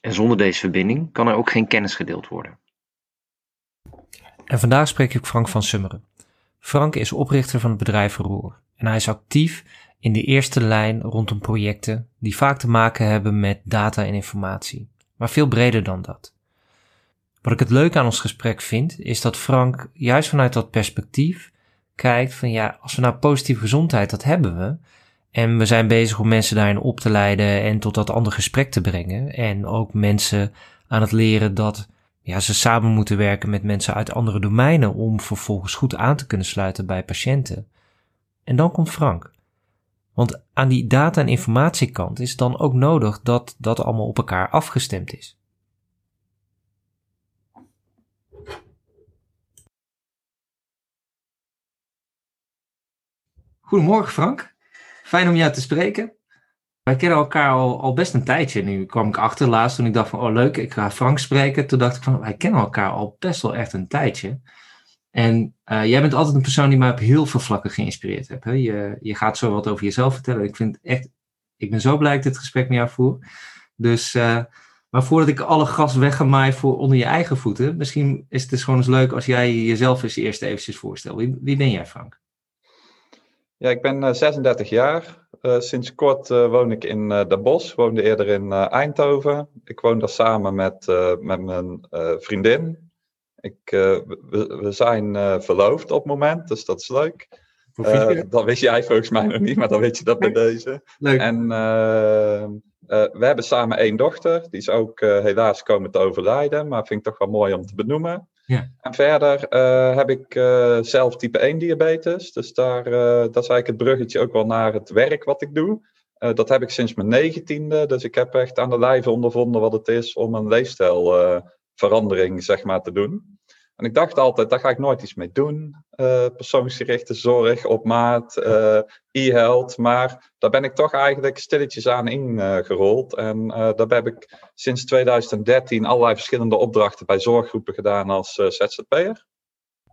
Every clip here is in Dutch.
En zonder deze verbinding kan er ook geen kennis gedeeld worden. En vandaag spreek ik Frank van Summeren. Frank is oprichter van het bedrijf Roer en hij is actief in de eerste lijn rondom projecten die vaak te maken hebben met data en informatie, maar veel breder dan dat. Wat ik het leuke aan ons gesprek vind, is dat Frank juist vanuit dat perspectief kijkt van ja, als we nou positieve gezondheid, dat hebben we, en we zijn bezig om mensen daarin op te leiden en tot dat andere gesprek te brengen. En ook mensen aan het leren dat ja, ze samen moeten werken met mensen uit andere domeinen om vervolgens goed aan te kunnen sluiten bij patiënten. En dan komt Frank. Want aan die data- en informatiekant is het dan ook nodig dat dat allemaal op elkaar afgestemd is. Goedemorgen Frank. Fijn om jou te spreken. Wij kennen elkaar al, best een tijdje. Nu kwam ik achter laatst toen ik dacht van, oh leuk, ik ga Frank spreken. Toen dacht ik van, wij kennen elkaar al best wel echt een tijdje. En uh, jij bent altijd een persoon die mij op heel veel vlakken geïnspireerd heeft. Hè? Je, je gaat zo wat over jezelf vertellen. Ik vind echt, ik ben zo blij dat ik dit gesprek met jou voer. Dus, uh, maar voordat ik alle gas weggemaai voor onder je eigen voeten, misschien is het dus gewoon eens leuk als jij jezelf eens eerst eventjes voorstelt. Wie, wie ben jij, Frank? Ja, ik ben 36 eh, jaar. Uh, sinds kort uh, woon ik in uh, Den Bosch. Woonde eerder in Eindhoven. Ik woon daar samen met, met mijn vriendin. Ik, we, we, zijn verloofd op het moment, dus dat is leuk. dat wist jij volgens mij nog niet, maar dan weet je dat bij deze. Leuk. En we hebben samen één dochter. Die is ook helaas komen te overlijden, maar vind ik toch wel mooi om te benoemen. En verder uh, heb ik uh, zelf type 1 diabetes. Dus daar, uh, dat is eigenlijk het bruggetje ook wel naar het werk wat ik doe. dat heb ik sinds mijn negentiende. Dus ik heb echt aan de lijve ondervonden wat het is om een leefstijlverandering zeg maar, te doen. En ik dacht altijd, daar ga ik nooit iets mee doen. Uh, persoonsgerichte zorg op maat, uh, e-health. Maar daar ben ik toch eigenlijk stilletjes aan ingerold. Uh, en daar heb ik sinds 2013 allerlei verschillende opdrachten bij zorggroepen gedaan als ZZP'er.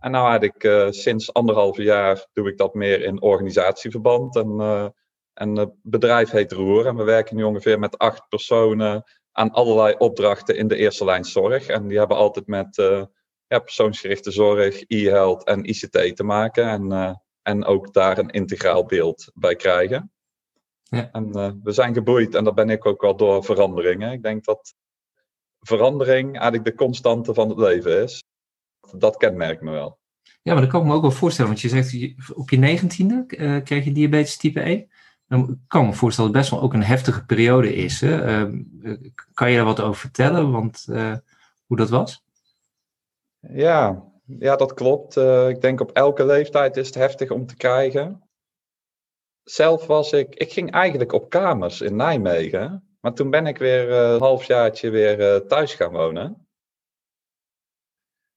En nou eigenlijk sinds anderhalf jaar doe ik dat meer in organisatieverband. En, en het bedrijf heet Roer. En we werken nu ongeveer met acht personen aan allerlei opdrachten in de eerste lijn zorg. En die hebben altijd met ja, persoonsgerichte zorg, e-health en ICT te maken. En, uh, en ook daar een integraal beeld bij krijgen. Ja. En uh, we zijn geboeid, en dat ben ik ook wel door veranderingen. Ik denk dat verandering eigenlijk de constante van het leven is. Dat kenmerkt me wel. Ja, maar dat kan ik me ook wel voorstellen. Want je zegt, op je negentiende uh, kreeg je diabetes type 1. Dan kan ik me voorstellen dat het best wel ook een heftige periode is. Hè? Uh, kan je daar wat over vertellen? Want hoe dat was? Ja, ja dat klopt. Uh, ik denk op elke leeftijd is het heftig om te krijgen. Zelf was ik, ik ging eigenlijk op kamers in Nijmegen. Maar toen ben ik weer uh, een halfjaartje weer uh, thuis gaan wonen.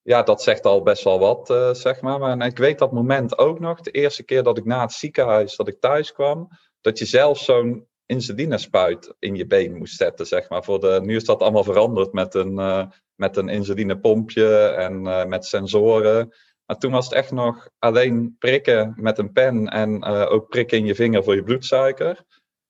Ja, dat zegt al best wel wat, zeg maar. Maar ik weet dat moment ook nog. De eerste keer dat ik na het ziekenhuis dat ik thuis kwam. Dat je zelf zo'n insulinespuit in je been moest zetten, zeg maar. Voor de, nu is dat allemaal veranderd met een, uh, met een insulinepompje en uh, met sensoren. Maar toen was het echt nog alleen prikken met een pen en uh, ook prikken in je vinger voor je bloedsuiker.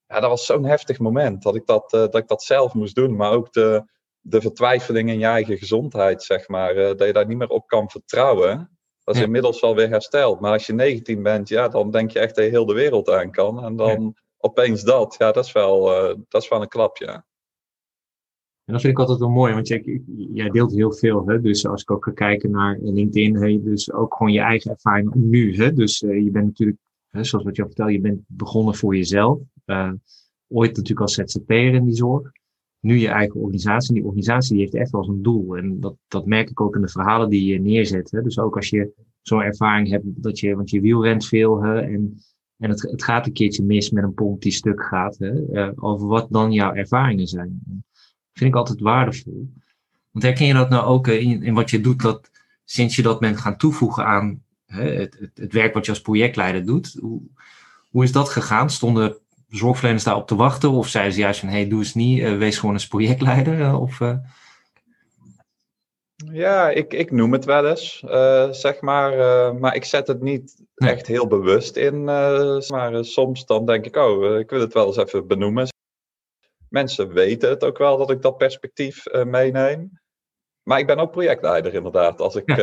Ja, dat was zo'n heftig moment dat ik dat, dat ik dat zelf moest doen. Maar ook de, de vertwijfeling in je eigen gezondheid, zeg maar. dat je daar niet meer op kan vertrouwen. Dat is inmiddels wel weer hersteld. Maar als je 19 bent, ja, dan denk je echt dat je heel de wereld aan kan. En dan opeens dat, ja, dat is wel, uh, dat is wel een klap, ja. En dat vind ik altijd wel mooi, want jij, deelt heel veel. Hè? Dus als ik ook ga kijken naar LinkedIn, hey, dus ook gewoon je eigen ervaring nu. Hè? Dus uh, je bent natuurlijk, hè, zoals wat je al vertelde, je bent begonnen voor jezelf. Uh, ooit natuurlijk als ZZP'er in die zorg. Nu je eigen organisatie. En die organisatie die heeft echt wel een doel. En dat, dat merk ik ook in de verhalen die je neerzet. Hè? Dus ook als je zo'n ervaring hebt, dat je, want je wielrent veel hè, en en het, het gaat een keertje mis met een pomp die stuk gaat, hè, uh, over wat dan jouw ervaringen zijn. Vind ik altijd waardevol. Want herken je dat nou ook in, in wat je doet, dat sinds je dat bent gaan toevoegen aan hè, het, het, het, werk wat je als projectleider doet, hoe, hoe is dat gegaan? Stonden zorgverleners daarop te wachten? Of zeiden ze juist van, hey, doe eens niet, wees gewoon eens projectleider? of... Ja, ik, ik noem het wel eens, uh, zeg maar. Uh, maar ik zet het niet echt heel bewust in. Uh, maar soms dan denk ik, oh, ik wil het wel eens even benoemen. Mensen weten het ook wel dat ik dat perspectief meeneem. Maar ik ben ook projectleider inderdaad. Als ik,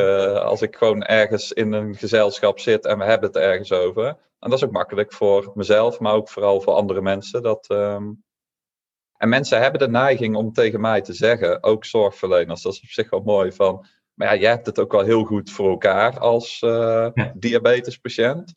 als ik gewoon ergens in een gezelschap zit en we hebben het ergens over. En dat is ook makkelijk voor mezelf, maar ook vooral voor andere mensen. Dat, ehm, en mensen hebben de neiging om tegen mij te zeggen, ook zorgverleners, dat is op zich wel mooi van, maar ja, jij hebt het ook wel heel goed voor elkaar als uh, ja. diabetespatiënt.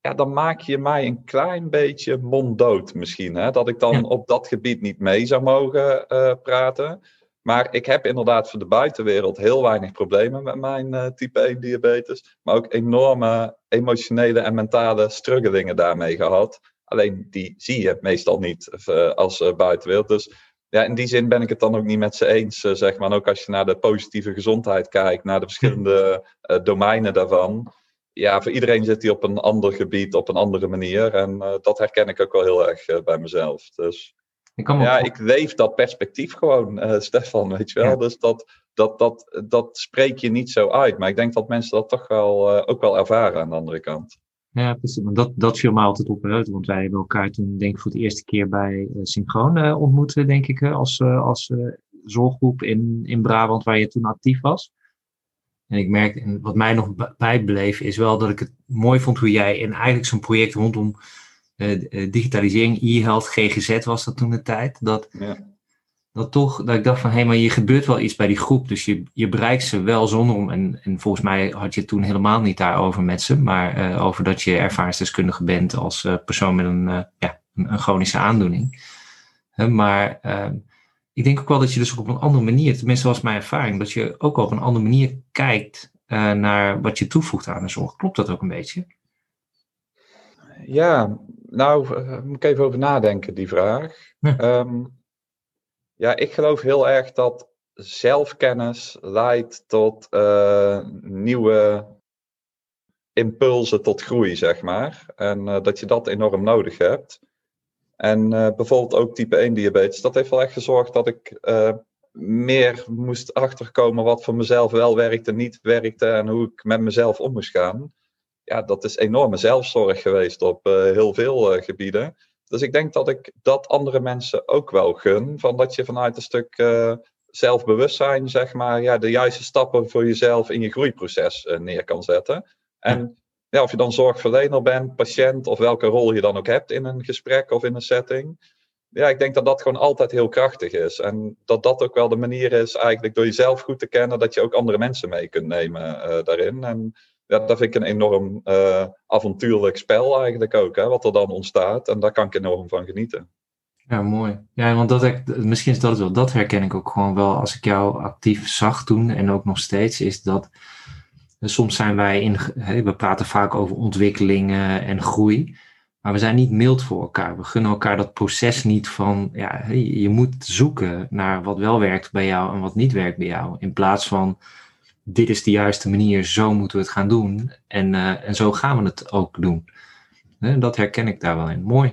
Ja, dan maak je mij een klein beetje monddood misschien. Hè? Dat ik dan op dat gebied niet mee zou mogen uh, praten. Maar ik heb inderdaad voor de buitenwereld heel weinig problemen met mijn uh, type 1 diabetes. Maar ook enorme emotionele en mentale struggelingen daarmee gehad. Alleen die zie je meestal niet uh, als uh, buitenwereld. Dus ja, in die zin ben ik het dan ook niet met ze eens, uh, zeg maar. En ook als je naar de positieve gezondheid kijkt, naar de verschillende domeinen daarvan. Ja, voor iedereen zit die op een ander gebied, op een andere manier. En dat herken ik ook wel heel erg bij mezelf. Dus ik ja, ik leef dat perspectief gewoon, Stefan, weet je wel. Ja. Dus dat, dat, dat, dat spreek je niet zo uit. Maar ik denk dat mensen dat toch wel, ook wel ervaren aan de andere kant. Ja, precies. Maar dat, dat viel me altijd op. Hè? Want wij hebben elkaar toen, denk ik, voor de eerste keer bij uh, Synchroon uh, ontmoet, denk ik, als, uh, als zorggroep in, in Brabant, waar je toen actief was. En ik merk, en wat mij nog bijbleef, is wel dat ik het mooi vond hoe jij in eigenlijk zo'n project rondom digitalisering, e-health, GGZ was dat toen de tijd. Dat, ja dat toch, dat ik dacht van, hé, hey, maar je gebeurt wel iets bij die groep. Dus je, je bereikt ze wel zonder om, en, en volgens mij had je het toen helemaal niet daarover met ze, maar uh, over dat je ervaringsdeskundige bent als uh, persoon met een, uh, ja, een, een, chronische aandoening. maar ik denk ook wel dat je dus op een andere manier, tenminste was mijn ervaring, dat je ook op een andere manier kijkt naar wat je toevoegt aan de zorg. Klopt dat ook een beetje? Ja, nou, moet ik even over nadenken, die vraag. Ja. Um, ja, ik geloof heel erg dat zelfkennis leidt tot uh, nieuwe impulsen tot groei, zeg maar. En uh, dat je dat enorm nodig hebt. En uh, bijvoorbeeld ook type 1 diabetes, dat heeft wel echt gezorgd dat ik meer moest achterkomen wat voor mezelf wel werkte, niet werkte en hoe ik met mezelf om moest gaan. Ja, dat is enorme zelfzorg geweest op heel veel gebieden. Dus ik denk dat ik dat andere mensen ook wel gun. Van dat je vanuit een stuk uh, zelfbewustzijn, zeg maar, ja, de juiste stappen voor jezelf in je groeiproces uh, neer kan zetten. En ja, of je dan zorgverlener bent, patiënt of welke rol je dan ook hebt in een gesprek of in een setting. Ja, ik denk dat dat gewoon altijd heel krachtig is. En dat dat ook wel de manier is, eigenlijk door jezelf goed te kennen, dat je ook andere mensen mee kunt nemen uh, daarin. En ja, dat vind ik een enorm uh, avontuurlijk spel eigenlijk ook, hè, wat er dan ontstaat. En daar kan ik enorm van genieten. Ja, mooi. Ja, want dat, misschien is dat wel. Dat herken ik ook gewoon wel als ik jou actief zag toen en ook nog steeds, is dat soms zijn wij in, we praten vaak over ontwikkelingen en groei, maar we zijn niet mild voor elkaar. We gunnen elkaar dat proces niet van, ja, je moet zoeken naar wat wel werkt bij jou en wat niet werkt bij jou, in plaats van dit is de juiste manier, zo moeten we het gaan doen. En, uh, en zo gaan we het ook doen. dat herken ik daar wel in. Mooi.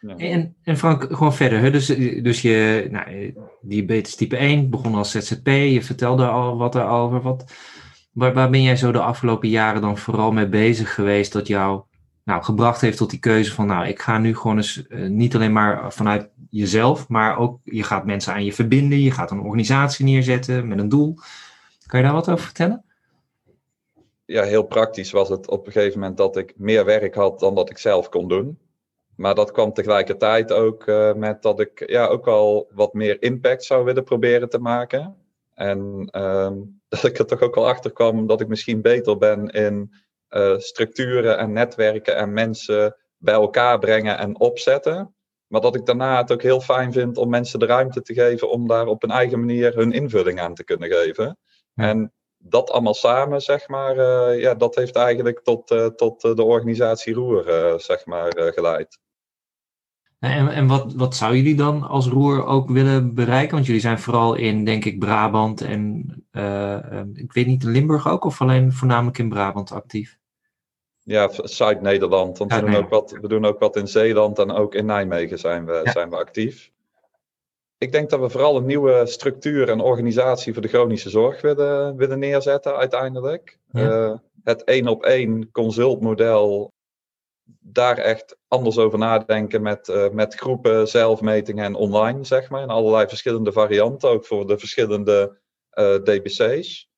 Ja. En, en Frank, gewoon verder. Hè? Dus, dus je, nou, diabetes type 1, begon als ZZP. Je vertelde al wat erover. Wat, waar, waar ben jij zo de afgelopen jaren dan vooral mee bezig geweest dat jou nou, gebracht heeft tot die keuze van, nou, ik ga nu gewoon eens uh, niet alleen maar vanuit jezelf, maar ook je gaat mensen aan je verbinden, je gaat een organisatie neerzetten met een doel. Kan je daar wat over vertellen? Ja, heel praktisch was het op een gegeven moment dat ik meer werk had dan dat ik zelf kon doen. Maar dat kwam tegelijkertijd ook uh, met dat ik ja, ook al wat meer impact zou willen proberen te maken. En uh, dat ik er toch ook al achter kwam dat ik misschien beter ben in uh, structuren en netwerken en mensen bij elkaar brengen en opzetten. Maar dat ik daarna het ook heel fijn vind om mensen de ruimte te geven om daar op een eigen manier hun invulling aan te kunnen geven. En dat allemaal samen, zeg maar, uh, ja, dat heeft eigenlijk tot, uh, tot uh, de organisatie Roer, zeg maar, geleid. En, en wat, wat zou jullie dan als roer ook willen bereiken? Want jullie zijn vooral in, denk ik, Brabant en ik weet niet, Limburg ook of alleen voornamelijk in Brabant actief? Ja, Zuid-Nederland. Want we, doen ook wat, we doen ook wat in Zeeland en ook in Nijmegen zijn we, zijn we actief. Ik denk dat we vooral een nieuwe structuur en organisatie voor de chronische zorg willen, willen neerzetten uiteindelijk. Uh, het één op één consultmodel daar echt anders over nadenken met, uh, met groepen, zelfmetingen en online, zeg maar. En allerlei verschillende varianten, ook voor de verschillende uh, eh, DBC's.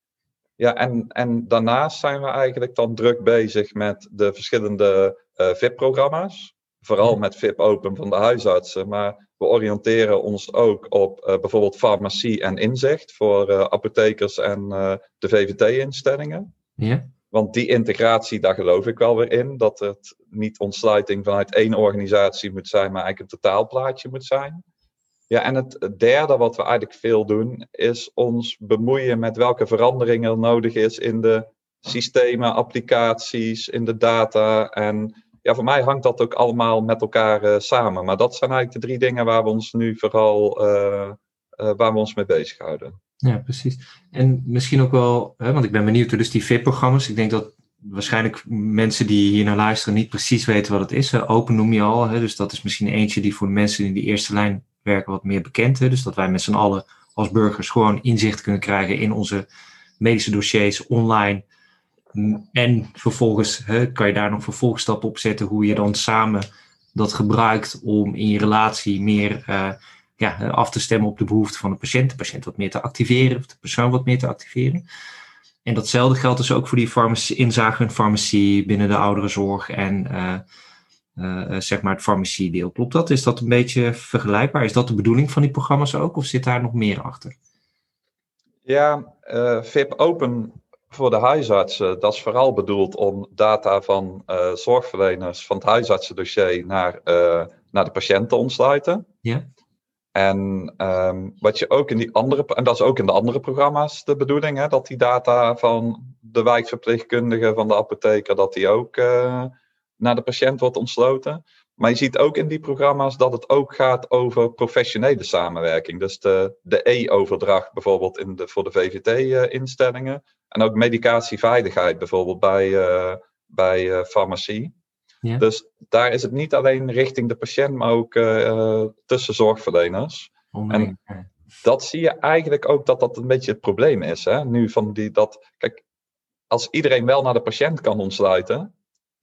Ja, en, en daarnaast zijn we eigenlijk dan druk bezig met de verschillende VIP-programma's. Vooral met VIP Open van de huisartsen. Maar we oriënteren ons ook op bijvoorbeeld farmacie en inzicht voor apothekers en de VVT-instellingen. Ja. Want die integratie, daar geloof ik wel weer in. Dat het niet ontsluiting vanuit één organisatie moet zijn, maar eigenlijk een totaalplaatje moet zijn. Ja, en het derde wat we eigenlijk veel doen, is ons bemoeien met welke veranderingen er nodig is in de systemen, applicaties, in de data. En ja, voor mij hangt dat ook allemaal met elkaar uh, samen. Maar dat zijn eigenlijk de drie dingen waar we ons nu vooral uh, uh, waar we ons mee bezighouden. Ja, precies. En misschien ook wel, hè, want ik ben benieuwd, dus die VIP-programma's, ik denk dat waarschijnlijk mensen die hier naar luisteren niet precies weten wat het is. Open noem je al, hè, dus dat is misschien eentje die voor de mensen in die eerste lijn werken wat meer bekend is. Dus dat wij met z'n allen als burgers gewoon inzicht kunnen krijgen in onze medische dossiers online. En vervolgens hè, kan je daar nog vervolgstappen op zetten hoe je dan samen dat gebruikt om in je relatie meer uh, ja, af te stemmen op de behoeften van de patiënt, de patiënt wat meer te activeren, of de persoon wat meer te activeren. En datzelfde geldt dus ook voor die farmacie, inzage in farmacie binnen de ouderenzorg en uh, uh, zeg maar het farmaciedeel. Klopt dat? Is dat een beetje vergelijkbaar? Is dat de bedoeling van die programma's ook, of zit daar nog meer achter? Ja, VIP Open voor de huisartsen, dat is vooral bedoeld om data van zorgverleners van het huisartsendossier naar, naar de patiënt te ontsluiten. Ja. En um, wat je ook in die andere, en dat is ook in de andere programma's de bedoeling, hè, dat die data van de wijkverpleegkundige, van de apotheker, dat die ook uh, naar de patiënt wordt ontsloten. Maar je ziet ook in die programma's dat het ook gaat over professionele samenwerking. Dus de, de e-overdracht bijvoorbeeld in de, voor de VVT-instellingen. Uh, en ook medicatieveiligheid bijvoorbeeld bij, uh, bij uh, farmacie. Ja. Dus daar is het niet alleen richting de patiënt, maar ook tussen zorgverleners. En dat zie je eigenlijk ook dat dat een beetje het probleem is. Hè? Nu van die, dat, kijk, als iedereen wel naar de patiënt kan ontsluiten,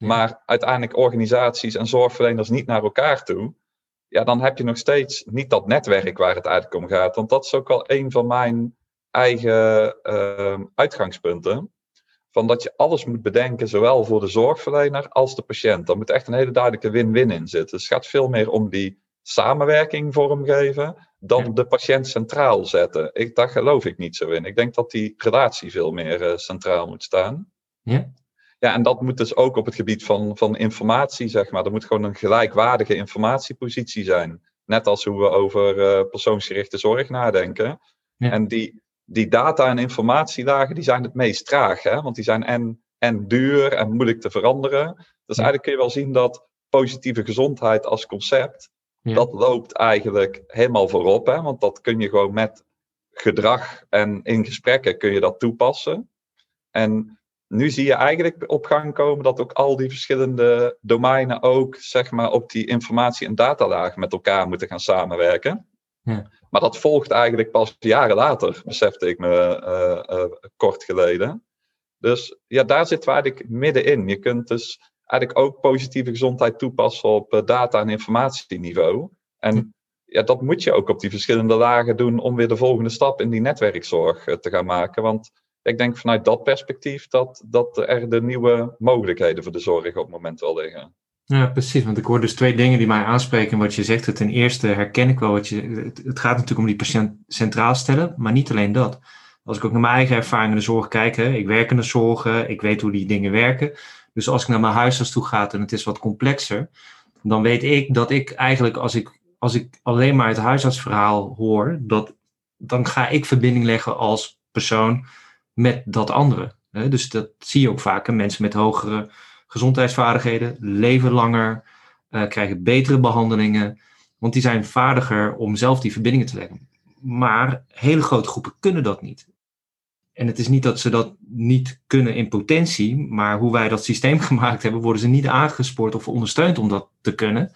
ja. maar uiteindelijk organisaties en zorgverleners niet naar elkaar toe, ja, dan heb je nog steeds niet dat netwerk waar het eigenlijk om gaat. Want dat is ook wel een van mijn eigen uh, uitgangspunten van dat je alles moet bedenken, zowel voor de zorgverlener als de patiënt. Daar moet echt een hele duidelijke win-win in zitten. Dus het gaat veel meer om die samenwerking vormgeven dan de patiënt centraal zetten. Ik, daar geloof ik niet zo in. Ik denk dat die relatie veel meer uh, centraal moet staan. Ja. Ja, en dat moet dus ook op het gebied van, van informatie, zeg maar. Er moet gewoon een gelijkwaardige informatiepositie zijn. Net als hoe we over uh, persoonsgerichte zorg nadenken. Ja. En die, die data- en informatielagen die zijn het meest traag. Hè? Want die zijn en, en duur en moeilijk te veranderen. Dus ja. eigenlijk kun je wel zien dat positieve gezondheid als concept, ja. dat loopt eigenlijk helemaal voorop. Hè? Want dat kun je gewoon met gedrag en in gesprekken kun je dat toepassen. En nu zie je eigenlijk op gang komen dat ook al die verschillende domeinen ook zeg maar, op die informatie- en datalagen met elkaar moeten gaan samenwerken. Ja. Maar dat volgt eigenlijk pas jaren later, besefte ik me uh, uh, kort geleden. Dus ja, daar zitten we eigenlijk middenin. Je kunt dus eigenlijk ook positieve gezondheid toepassen op uh, data- en informatieniveau. En ja, dat moet je ook op die verschillende lagen doen om weer de volgende stap in die netwerkzorg te gaan maken. Want ik denk vanuit dat perspectief dat, dat er de nieuwe mogelijkheden voor de zorg op het moment wel liggen. Ja, precies. Want ik hoor dus twee dingen die mij aanspreken wat je zegt. Ten eerste herken ik wel wat je. Het gaat natuurlijk om die patiënt centraal stellen, maar niet alleen dat. Als ik ook naar mijn eigen ervaring in de zorg kijk, hè, ik werk in de zorg, ik weet hoe die dingen werken. Dus als ik naar mijn huisarts toe ga en het is wat complexer, dan weet ik dat ik eigenlijk, als ik, als ik alleen maar het huisartsverhaal hoor, dat, dan ga ik verbinding leggen als persoon met dat andere. Dus dat zie je ook vaker. Mensen met hogere gezondheidsvaardigheden, leven langer, uh, krijgen betere behandelingen. Want die zijn vaardiger om zelf die verbindingen te leggen. Maar hele grote groepen kunnen dat niet. En het is niet dat ze dat niet kunnen in potentie, maar hoe wij dat systeem gemaakt hebben, worden ze niet aangespoord of ondersteund om dat te kunnen.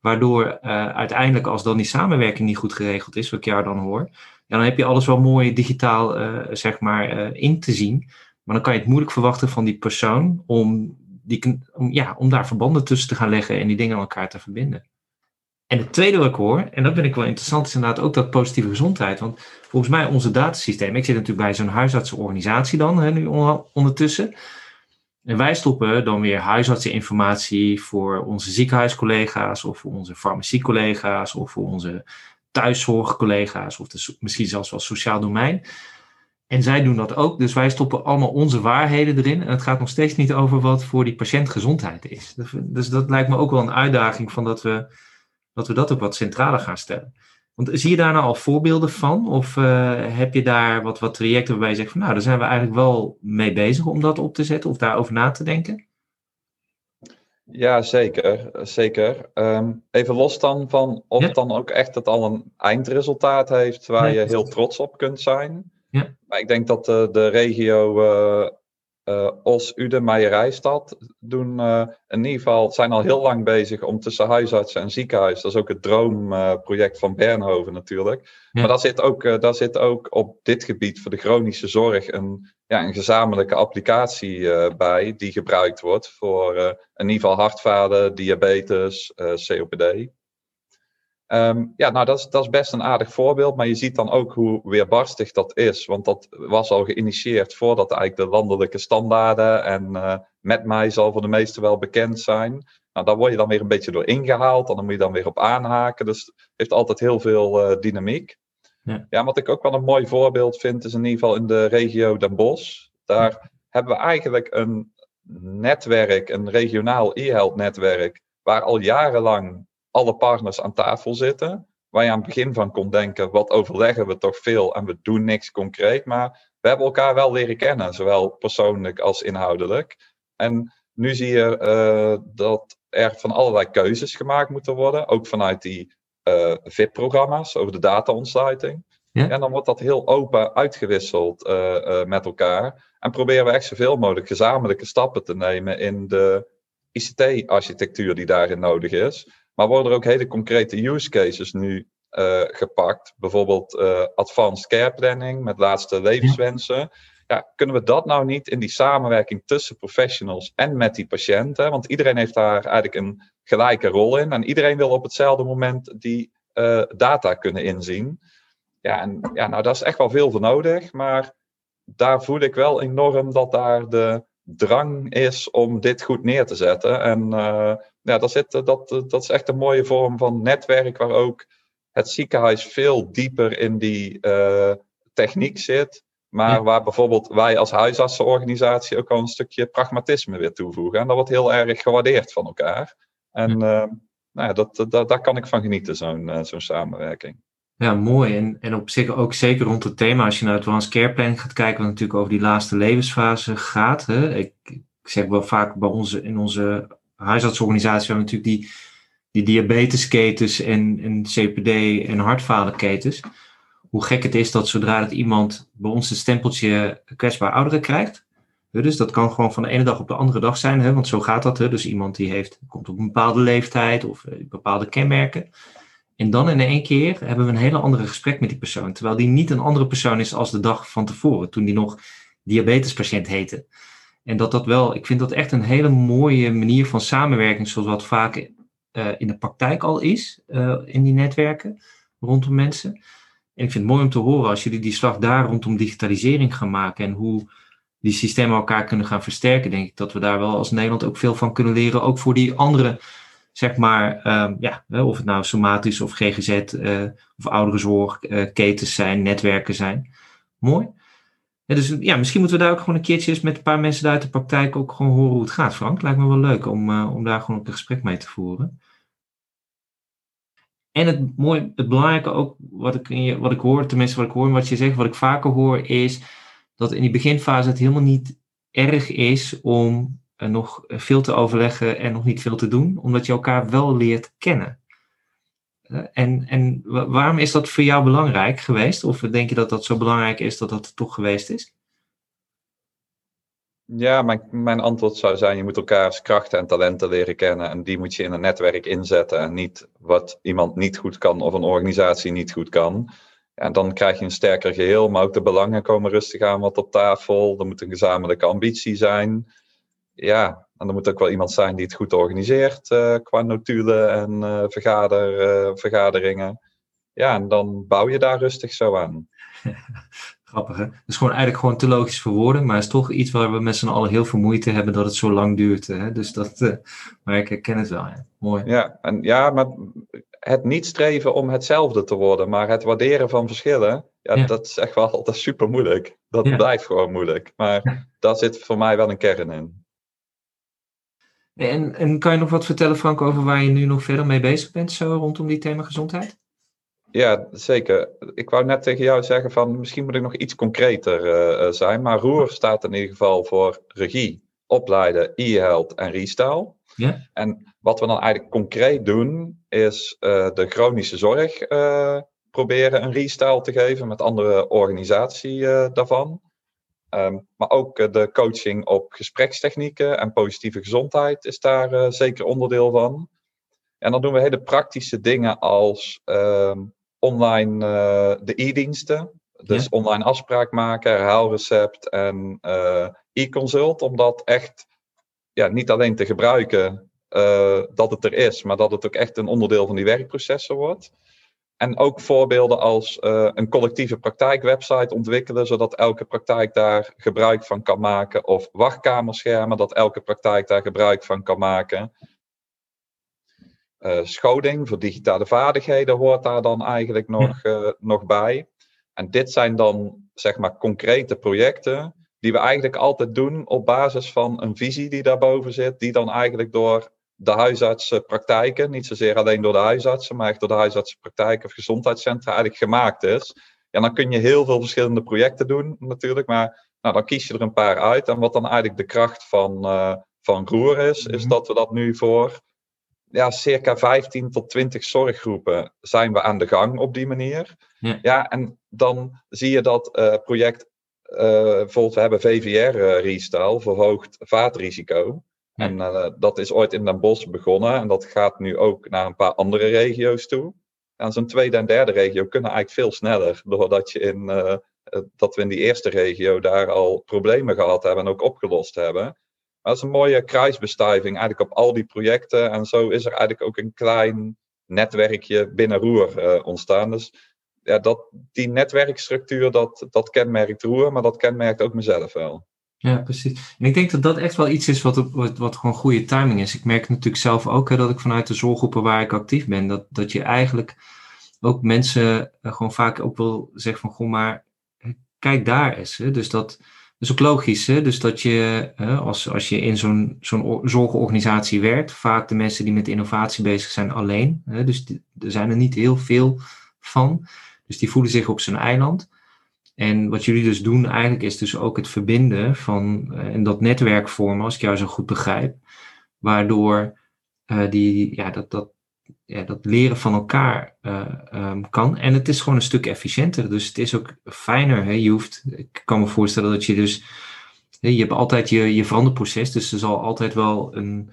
Waardoor uh, uiteindelijk, als dan die samenwerking niet goed geregeld is, wat ik jou dan hoor, ja, dan heb je alles wel mooi digitaal uh, zeg maar, uh, in te zien. Maar dan kan je het moeilijk verwachten van die persoon om, die, om, ja, om daar verbanden tussen te gaan leggen en die dingen aan elkaar te verbinden. En het tweede wat ik hoor, en dat vind ik wel interessant, is inderdaad ook dat positieve gezondheid. Want volgens mij onze datasysteem, ik zit natuurlijk bij zo'n huisartsenorganisatie dan, hè, nu ondertussen. En wij stoppen dan weer huisartseninformatie voor onze ziekenhuiscollega's of voor onze farmaciecollega's of voor onze thuiszorgcollega's of misschien zelfs wel sociaal domein. En zij doen dat ook, dus wij stoppen allemaal onze waarheden erin. En het gaat nog steeds niet over wat voor die patiënt gezondheid is. Dus dat lijkt me ook wel een uitdaging van dat we dat we dat ook wat centraler gaan stellen. Want zie je daar nou al voorbeelden van? Of uh, heb je daar wat, wat trajecten waarbij je zegt van nou, daar zijn we eigenlijk wel mee bezig om dat op te zetten of daarover na te denken? Ja, zeker. zeker. Um, even los dan van of het dan ook echt het al een eindresultaat heeft waar je heel trots op kunt zijn. Ja. Maar ik denk dat de, de regio uh, uh, Os, Uden, Meijerijstad doen uh, in ieder geval, zijn al heel lang bezig om tussen huisartsen en ziekenhuis. Dat is ook het droomproject uh, van Bernhoven natuurlijk. Ja. Maar daar zit, ook, daar zit ook op dit gebied voor de chronische zorg een, ja, een gezamenlijke applicatie bij die gebruikt wordt voor in ieder geval hartfalen, diabetes, COPD. Um, ja, nou dat is, dat is best een aardig voorbeeld, maar je ziet dan ook hoe weerbarstig dat is. Want dat was al geïnitieerd voordat eigenlijk de landelijke standaarden en uh, met mij zal voor de meesten wel bekend zijn. Nou, daar word je dan weer een beetje door ingehaald en dan moet je dan weer op aanhaken. Dus het heeft altijd heel veel uh, dynamiek. Ja. ja, wat ik ook wel een mooi voorbeeld vind, is in ieder geval in de regio Den Bosch. Daar ja. hebben we eigenlijk een netwerk, een regionaal e-health netwerk, waar al jarenlang alle partners aan tafel zitten. Waar je aan het begin van kon denken, wat overleggen we toch veel en we doen niks concreet. Maar we hebben elkaar wel leren kennen, zowel persoonlijk als inhoudelijk. En nu zie je uh, dat er van allerlei keuzes gemaakt moeten worden, ook vanuit die uh, VIP-programma's over de data-ontsluiting. Ja? En dan wordt dat heel open uitgewisseld uh, met elkaar. En proberen we echt zoveel mogelijk gezamenlijke stappen te nemen in de ICT-architectuur die daarin nodig is. Maar worden er ook hele concrete use cases nu uh, gepakt? Bijvoorbeeld uh, advanced care planning met laatste levenswensen. Ja, kunnen we dat nou niet in die samenwerking tussen professionals en met die patiënten? Want iedereen heeft daar eigenlijk een gelijke rol in. En iedereen wil op hetzelfde moment die uh, data kunnen inzien. Ja, en ja, nou, daar is echt wel veel voor nodig. Maar daar voel ik wel enorm dat daar de drang is om dit goed neer te zetten. En ja, dat, zit, dat, dat is echt een mooie vorm van netwerk waar ook het ziekenhuis veel dieper in die uh, techniek zit. Maar ja. waar bijvoorbeeld wij als huisartsenorganisatie ook al een stukje pragmatisme weer toevoegen. En dat wordt heel erg gewaardeerd van elkaar. En uh, nou ja, dat, dat, daar kan ik van genieten, zo'n zo'n samenwerking. Ja, mooi. En, en op zich ook zeker rond het thema, als je naar het advanced care planning gaat kijken, wat natuurlijk over die laatste levensfase gaat. Hè. Ik, ik zeg wel vaak bij onze, in onze huisartsorganisatie hebben natuurlijk die, die diabetesketens en, en CPD en hartfalenketens. Hoe gek het is dat zodra dat iemand bij ons een stempeltje kwetsbaar ouderen krijgt, dus dat kan gewoon van de ene dag op de andere dag zijn, hè, want zo gaat dat. Hè. Dus iemand die heeft, komt op een bepaalde leeftijd of bepaalde kenmerken. En dan in één keer hebben we een hele andere gesprek met die persoon. Terwijl die niet een andere persoon is als de dag van tevoren, toen die nog diabetespatiënt heette. En dat dat wel, ik vind dat echt een hele mooie manier van samenwerking, zoals wat vaak uh, in de praktijk al is, uh, in die netwerken rondom mensen. En ik vind het mooi om te horen als jullie die slag daar rondom digitalisering gaan maken en hoe die systemen elkaar kunnen gaan versterken, denk ik dat we daar wel als Nederland ook veel van kunnen leren, ook voor die andere zeg maar, um, ja, of het nou somatisch of GGZ uh, of ouderenzorg, uh, zijn, netwerken zijn. Mooi. Dus ja, misschien moeten we daar ook gewoon een keertje eens met een paar mensen uit de praktijk ook gewoon horen hoe het gaat, Frank. Lijkt me wel leuk om, uh, om daar gewoon een gesprek mee te voeren. En het, mooi, het belangrijke ook, wat ik, je, wat ik hoor, tenminste wat ik hoor en wat je zegt, wat ik vaker hoor, is dat in die beginfase het helemaal niet erg is om nog veel te overleggen en nog niet veel te doen, omdat je elkaar wel leert kennen. En, en waarom is dat voor jou belangrijk geweest? Of denk je dat dat zo belangrijk is dat dat toch geweest is? Ja, mijn, mijn antwoord zou zijn: je moet elkaars krachten en talenten leren kennen. En die moet je in een netwerk inzetten. En niet wat iemand niet goed kan of een organisatie niet goed kan. En dan krijg je een sterker geheel, maar ook de belangen komen rustig aan wat op tafel. Er moet een gezamenlijke ambitie zijn. Ja, en er moet ook wel iemand zijn die het goed organiseert uh, qua notulen en uh, vergader, uh, vergaderingen. Ja, en dan bouw je daar rustig zo aan. Grappig hè? is gewoon eigenlijk gewoon te logisch voor woorden, maar het is toch iets waar we met z'n allen heel veel moeite hebben dat het zo lang duurt. Hè? Dus dat, maar ik herken het wel. Mooi. Ja, en, ja, maar het niet streven om hetzelfde te worden, maar het waarderen van verschillen, ja, dat is echt wel altijd super moeilijk. Dat blijft gewoon moeilijk. Maar daar zit voor mij wel een kern in. En, en kan je nog wat vertellen, Frank, over waar je nu nog verder mee bezig bent, zo rondom die thema gezondheid? Ja, zeker. Ik wou net tegen jou zeggen van misschien moet ik nog iets concreter uh, zijn. Maar Roer staat in ieder geval voor regie, opleiden, e-health en restyle. Ja. En wat we dan eigenlijk concreet doen, is uh, de chronische zorg uh, proberen een restyle te geven met andere organisatie daarvan. Um, maar ook de coaching op gesprekstechnieken en positieve gezondheid is daar zeker onderdeel van. En dan doen we hele praktische dingen als um, online uh, de e-diensten. Dus online afspraak maken, herhaalrecept en uh, e-consult. Om dat echt ja, niet alleen te gebruiken dat het er is, maar dat het ook echt een onderdeel van die werkprocessen wordt. En ook voorbeelden als een collectieve praktijkwebsite ontwikkelen, zodat elke praktijk daar gebruik van kan maken. Of wachtkamerschermen, dat elke praktijk daar gebruik van kan maken. Uh, scholing voor digitale vaardigheden hoort daar dan eigenlijk nog, uh, nog bij. En dit zijn dan zeg maar concrete projecten die we eigenlijk altijd doen op basis van een visie die daarboven zit, die dan eigenlijk door de huisartsenpraktijken, niet zozeer alleen door de huisartsen, maar echt door de huisartsenpraktijken of gezondheidscentra eigenlijk gemaakt is. Ja, dan kun je heel veel verschillende projecten doen natuurlijk, maar nou, dan kies je er een paar uit. En wat dan eigenlijk de kracht van, uh, van Roer is, is mhm. dat we dat nu voor ja, circa 15 tot 20 zorggroepen zijn we aan de gang op die manier. Ja, ja en dan zie je dat uh, project, uh, bijvoorbeeld we hebben VVR uh, Restyle, verhoogd vaatrisico. Ja. En dat is ooit in Den Bosch begonnen en dat gaat nu ook naar een paar andere regio's toe. En zo'n tweede en derde regio kunnen eigenlijk veel sneller, doordat je in, dat we in die eerste regio daar al problemen gehad hebben en ook opgelost hebben dat is een mooie kruisbestuiving eigenlijk op al die projecten. En zo is er eigenlijk ook een klein netwerkje binnen Roer uh, ontstaan. Dus ja, dat, die netwerkstructuur, dat, dat kenmerkt Roer, maar dat kenmerkt ook mezelf wel. Ja, precies. En ik denk dat dat echt wel iets is wat, wat, wat gewoon goede timing is. Ik merk natuurlijk zelf ook hè, dat ik vanuit de zorggroepen waar ik actief ben, dat, dat je eigenlijk ook mensen uh, gewoon vaak ook wil zeggen van, goh, maar kijk daar eens. Hè. Dus dat, is ook logisch, hè? dus dat je als, als je in zo'n zo'n zorgorganisatie werkt, vaak de mensen die met innovatie bezig zijn alleen. Hè? Dus er zijn er niet heel veel van. Dus die voelen zich op zijn eiland. En wat jullie dus doen eigenlijk is dus ook het verbinden van uh, en dat netwerk vormen, als ik jou zo goed begrijp, waardoor uh, die, ja, dat, dat, ja, dat leren van elkaar uh, um, kan. En het is gewoon een stuk efficiënter. Dus het is ook fijner. Hè? Je hoeft, ik kan me voorstellen dat je dus. je hebt altijd je, je veranderproces. Dus er zal altijd wel een,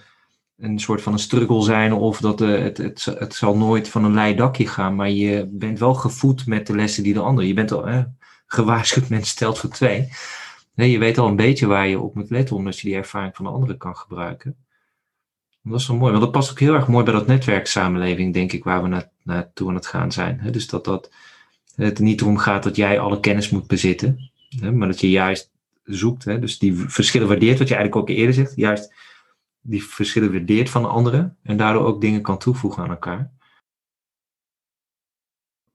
een soort van een struggle zijn. Of dat uh, het, het, het zal nooit van een lei dakje gaan. Maar je bent wel gevoed met de lessen die de ander. Je bent al gewaarschuwd, mensen stelt voor twee. Je weet al een beetje waar je op moet letten. Omdat je die ervaring van de anderen kan gebruiken. Dat is wel mooi, want dat past ook heel erg mooi bij dat netwerksamenleving, denk ik, waar we na, naartoe aan het gaan zijn. Dus dat, dat het niet erom gaat dat jij alle kennis moet bezitten, maar dat je juist zoekt, dus die verschillen waardeert, wat je eigenlijk ook eerder zegt, juist die verschillen waardeert van de anderen en daardoor ook dingen kan toevoegen aan elkaar.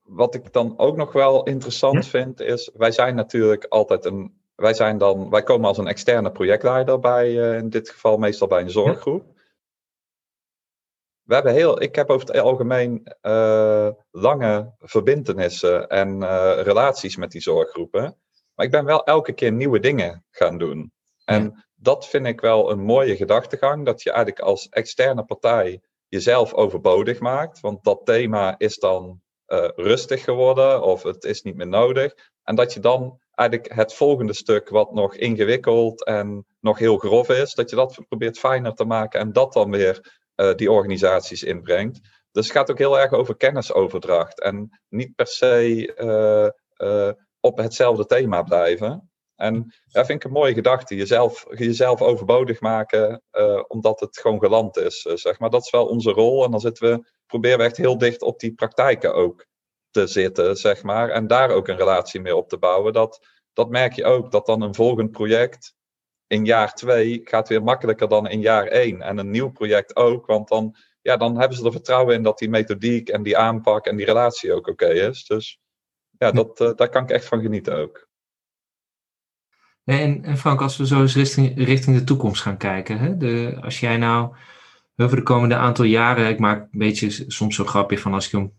Wat ik dan ook nog wel interessant vind, is wij zijn natuurlijk altijd een wij zijn dan, wij komen als een externe projectleider bij, uh, in dit geval meestal bij een zorggroep we hebben heel, ik heb over het algemeen uh, lange verbindenissen en uh, relaties met die zorggroepen. Maar ik ben wel elke keer nieuwe dingen gaan doen. En dat vind ik wel een mooie gedachtegang. Dat je eigenlijk als externe partij jezelf overbodig maakt. Want dat thema is dan uh, rustig geworden of het is niet meer nodig. En dat je dan eigenlijk het volgende stuk, wat nog ingewikkeld en nog heel grof is, dat je dat probeert fijner te maken en dat dan weer uh, die organisaties inbrengt. Dus het gaat ook heel erg over kennisoverdracht en niet per se uh, op hetzelfde thema blijven. En dat vind ik een mooie gedachte. Jezelf, jezelf overbodig maken uh, omdat het gewoon geland is. Uh, zeg maar. Dat is wel onze rol. En dan zitten we, proberen we echt heel dicht op die praktijken ook te zitten. Zeg maar. En daar ook een relatie mee op te bouwen. Dat, dat merk je ook. Dat dan een volgend project in jaar twee gaat weer makkelijker dan in jaar één. En een nieuw project ook. Want dan, ja, dan hebben ze er vertrouwen in dat die methodiek en die aanpak en die relatie ook oké is. Dus ja, dat, uh, daar kan ik echt van genieten ook. En, en Frank, als we zo eens richting, richting de toekomst gaan kijken. Hè? De, als jij nou over de komende aantal jaren, ik maak een beetje soms zo grapje van als ik om,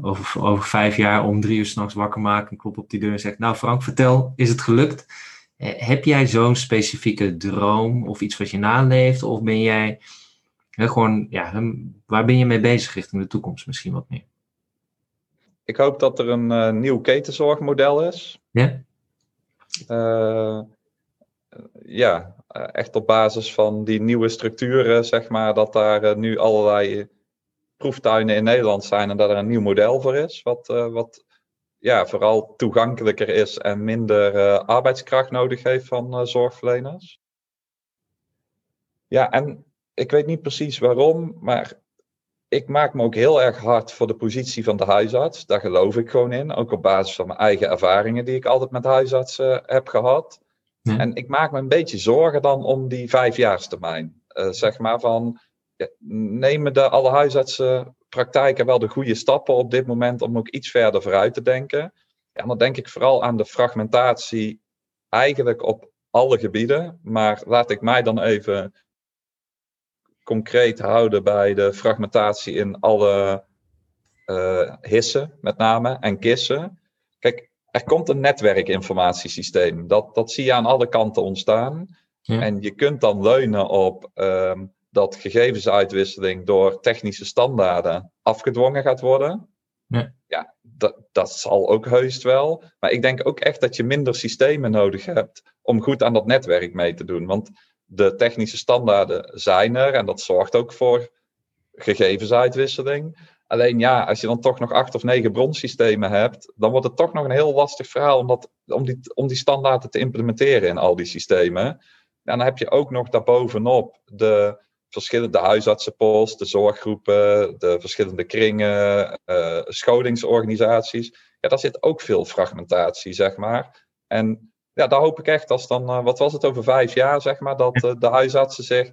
over, over vijf jaar om drie uur s'nachts wakker maak en klop op die deur en zeg, nou Frank, vertel, is het gelukt? heb jij zo'n specifieke droom of iets wat je naleeft? Of ben jij gewoon, ja, waar ben je mee bezig richting de toekomst misschien wat meer? Ik hoop dat er een uh, nieuw ketenzorgmodel is. Ja? Uh, ja, echt op basis van die nieuwe structuren, zeg maar, dat daar uh, nu allerlei proeftuinen in Nederland zijn en dat er een nieuw model voor is, wat, wat ja, vooral toegankelijker is en minder arbeidskracht nodig heeft van zorgverleners. Ja, en ik weet niet precies waarom, maar ik maak me ook heel erg hard voor de positie van de huisarts. Daar geloof ik gewoon in. Ook op basis van mijn eigen ervaringen die ik altijd met huisartsen heb gehad. Ja. En ik maak me een beetje zorgen dan om die vijfjaarstermijn. Uh, zeg maar van, ja, nemen de alle huisartsenpraktijken wel de goede stappen op dit moment om ook iets verder vooruit te denken? Ja, dan denk ik vooral aan de fragmentatie eigenlijk op alle gebieden. Maar laat ik mij dan even concreet houden bij de fragmentatie in alle uh, hissen, met name, en kissen. Kijk, er komt een netwerkinformatiesysteem. Dat, dat zie je aan alle kanten ontstaan. En je kunt dan leunen op um, dat gegevensuitwisseling door technische standaarden afgedwongen gaat worden. Ja, ja dat, dat zal ook heus wel. Maar ik denk ook echt dat je minder systemen nodig hebt om goed aan dat netwerk mee te doen. Want de technische standaarden zijn er en dat zorgt ook voor gegevensuitwisseling. Alleen ja, als je dan toch nog acht of negen bronsystemen hebt, dan wordt het toch nog een heel lastig verhaal om, dat, om, die, om die standaarden te implementeren in al die systemen. En dan heb je ook nog daarbovenop de verschillende huisartsenpost, de zorggroepen, de verschillende kringen, uh, scholingsorganisaties. Ja, daar zit ook veel fragmentatie, zeg maar. En ja, daar hoop ik echt als dan, uh, wat was het, over vijf jaar, zeg maar, dat uh, de huisartsen zich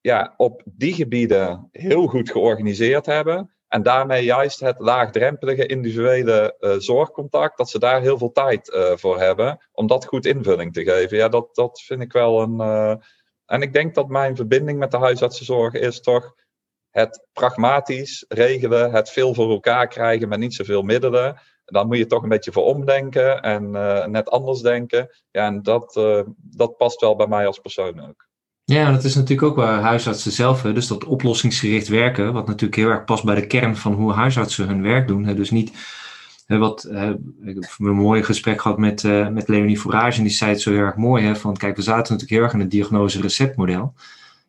ja, op die gebieden heel goed georganiseerd hebben. En daarmee juist het laagdrempelige individuele uh, zorgcontact, dat ze daar heel veel tijd voor hebben om dat goed invulling te geven. Ja, dat, dat vind ik wel een. en ik denk dat mijn verbinding met de huisartsenzorg is toch het pragmatisch regelen, het veel voor elkaar krijgen met niet zoveel middelen dan moet je toch een beetje voor omdenken en uh, net anders denken. Ja, en dat, uh, dat past wel bij mij als persoon ook. Ja, dat is natuurlijk ook waar huisartsen zelf, dus dat oplossingsgericht werken, wat natuurlijk heel erg past bij de kern van hoe huisartsen hun werk doen. Dus niet wat, ik heb een mooi gesprek gehad met, met Leonie Forage en die zei het zo heel erg mooi. Hè, van kijk, we zaten natuurlijk heel erg in het diagnose-receptmodel.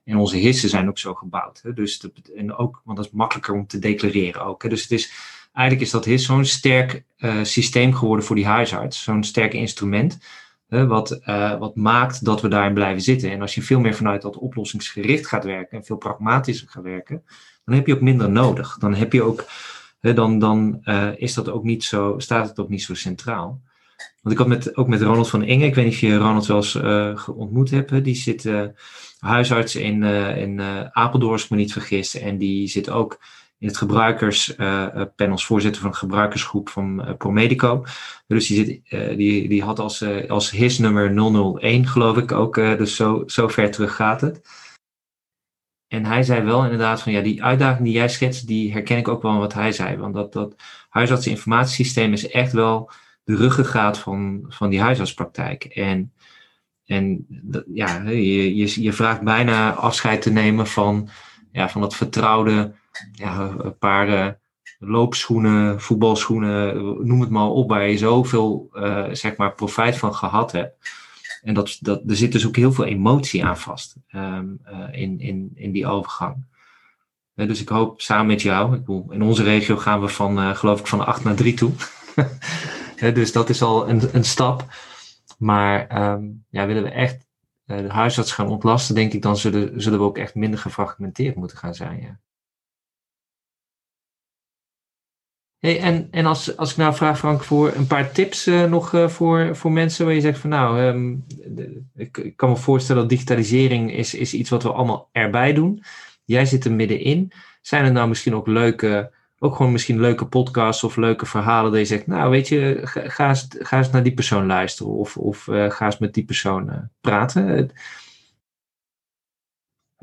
En onze hissen zijn ook zo gebouwd. Hè, dus de, en ook, want dat is makkelijker om te declareren ook. Hè, dus het is eigenlijk is dat zo'n sterk uh, systeem geworden voor die huisarts. Zo'n sterk instrument. Uh, wat, uh, wat maakt dat we daarin blijven zitten. En als je veel meer vanuit dat oplossingsgericht gaat werken en veel pragmatischer gaat werken, dan heb je ook minder nodig. Dan heb je ook, dan, dan is dat ook niet zo, staat het ook niet zo centraal. Want ik had met, ook met Ronald van Inge, ik weet niet of je Ronald wel eens ontmoet hebt, die zit huisarts in, in Apeldoorn, als ik me niet vergis. En die zit ook in het gebruikerspanel uh, als voorzitter van de gebruikersgroep van uh, Promedico. Dus die, zit, die, die had als, als HIS nummer 001 geloof ik ook, dus zo, zo ver terug gaat het. En hij zei wel inderdaad van ja, die uitdaging die jij schetst, die herken ik ook wel wat hij zei. Want dat, dat huisartseninformatiesysteem is echt wel de ruggengraat van, van die huisartspraktijk. En, en ja, je, je, je vraagt bijna afscheid te nemen van, ja, van dat vertrouwde ja, een paar loopschoenen, voetbalschoenen, noem het maar op, waar je zoveel zeg maar profijt van gehad hebt. En dat, dat, er zit dus ook heel veel emotie aan vast ehm, in, in, in die overgang. dus ik hoop samen met jou, ik bedoel, in onze regio gaan we van, geloof ik, van 8 naar 3 toe. dus dat is al een, een stap. Maar um, ja, willen we echt uh, de huisarts gaan ontlasten, denk ik, dan zullen, zullen we ook echt minder gefragmenteerd moeten gaan zijn. Ja. Hey, en en als, als ik nou vraag, Frank, voor een paar tips uh, nog uh, voor, voor mensen waar je zegt van nou, de, ik, ik, kan me voorstellen dat digitalisering is, is iets wat we allemaal erbij doen. Jij zit er middenin. Zijn er nou misschien ook leuke ook gewoon misschien leuke podcasts of leuke verhalen dat je zegt, nou weet je, ga, eens, ga eens naar die persoon luisteren of, of uh, ga eens met die persoon praten.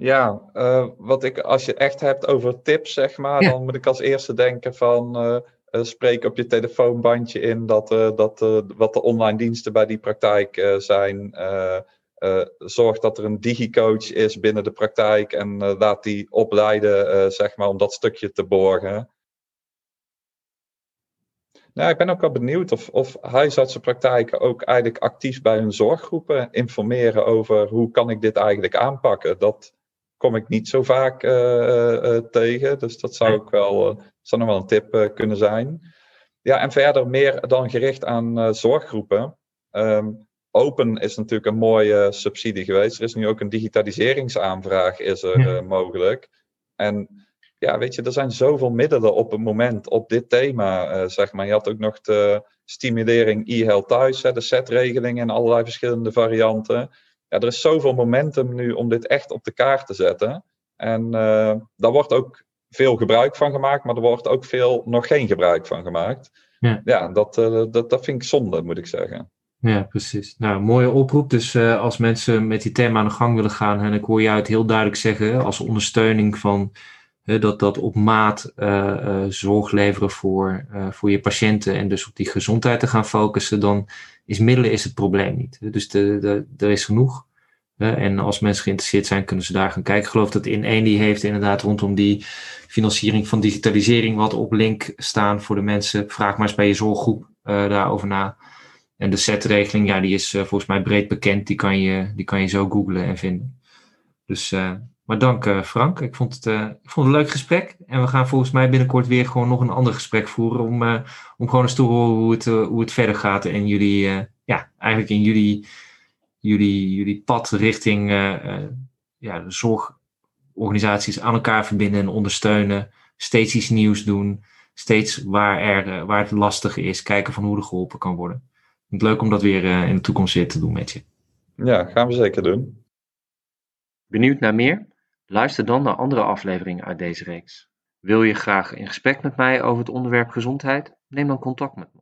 Ja, uh, wat ik, als je echt hebt over tips, zeg maar, ja. dan moet ik als eerste denken van spreek op je telefoonbandje in dat, dat wat de online diensten bij die praktijk zijn. zorg dat er een digicoach is binnen de praktijk en laat die opleiden, zeg maar, om dat stukje te borgen. Nou, ik ben ook wel benieuwd of, of huisartsenpraktijken ook eigenlijk actief bij hun zorggroepen informeren over hoe kan ik dit eigenlijk aanpakken. Dat kom ik niet zo vaak uh, uh, tegen, dus dat zou ook wel, zou nog wel een tip kunnen zijn. Ja, en verder meer dan gericht aan zorggroepen. Um, Open is natuurlijk een mooie subsidie geweest. Er is nu ook een digitaliseringsaanvraag is er, ja. mogelijk. En ja, weet je, er zijn zoveel middelen op het moment op dit thema, uh, zeg maar. Je had ook nog de stimulering e-health thuis, hè, de setregeling in allerlei verschillende varianten. Ja, er is zoveel momentum nu om dit echt op de kaart te zetten. En uh, daar wordt ook veel gebruik van gemaakt, maar er wordt ook veel nog geen gebruik van gemaakt. Ja, ja dat, uh, dat, dat vind ik zonde, moet ik zeggen. Ja, precies. Nou, mooie oproep. Dus uh, als mensen met die thema aan de gang willen gaan, en ik hoor je uit heel duidelijk zeggen, als ondersteuning van dat, dat op maat uh, uh, zorg leveren voor, uh, voor je patiënten en dus op die gezondheid te gaan focussen, dan is middelen is het probleem niet. Dus de, de, er is genoeg. en als mensen geïnteresseerd zijn, kunnen ze daar gaan kijken. Ik geloof dat in één die heeft inderdaad rondom die financiering van digitalisering wat op link staan voor de mensen. Vraag maar eens bij je zorggroep daarover na. En de setregeling, ja, die is volgens mij breed bekend. Die kan je, die kan je zo googlen en vinden. Dus maar dank uh, Frank. Ik vond, het, uh, ik vond het een leuk gesprek. En we gaan volgens mij binnenkort weer gewoon nog een ander gesprek voeren. Om, uh, om gewoon eens te horen hoe het, hoe het verder gaat. En jullie, ja, eigenlijk in jullie, jullie, jullie pad richting ja, de zorgorganisaties aan elkaar verbinden en ondersteunen. Steeds iets nieuws doen. Steeds waar, er, waar het lastig is. Kijken van hoe er geholpen kan worden. Ik vind het leuk om dat weer in de toekomst weer te doen met je. Ja, gaan we zeker doen. Benieuwd naar meer? Luister dan naar andere afleveringen uit deze reeks. Wil je graag in gesprek met mij over het onderwerp gezondheid? Neem dan contact met me.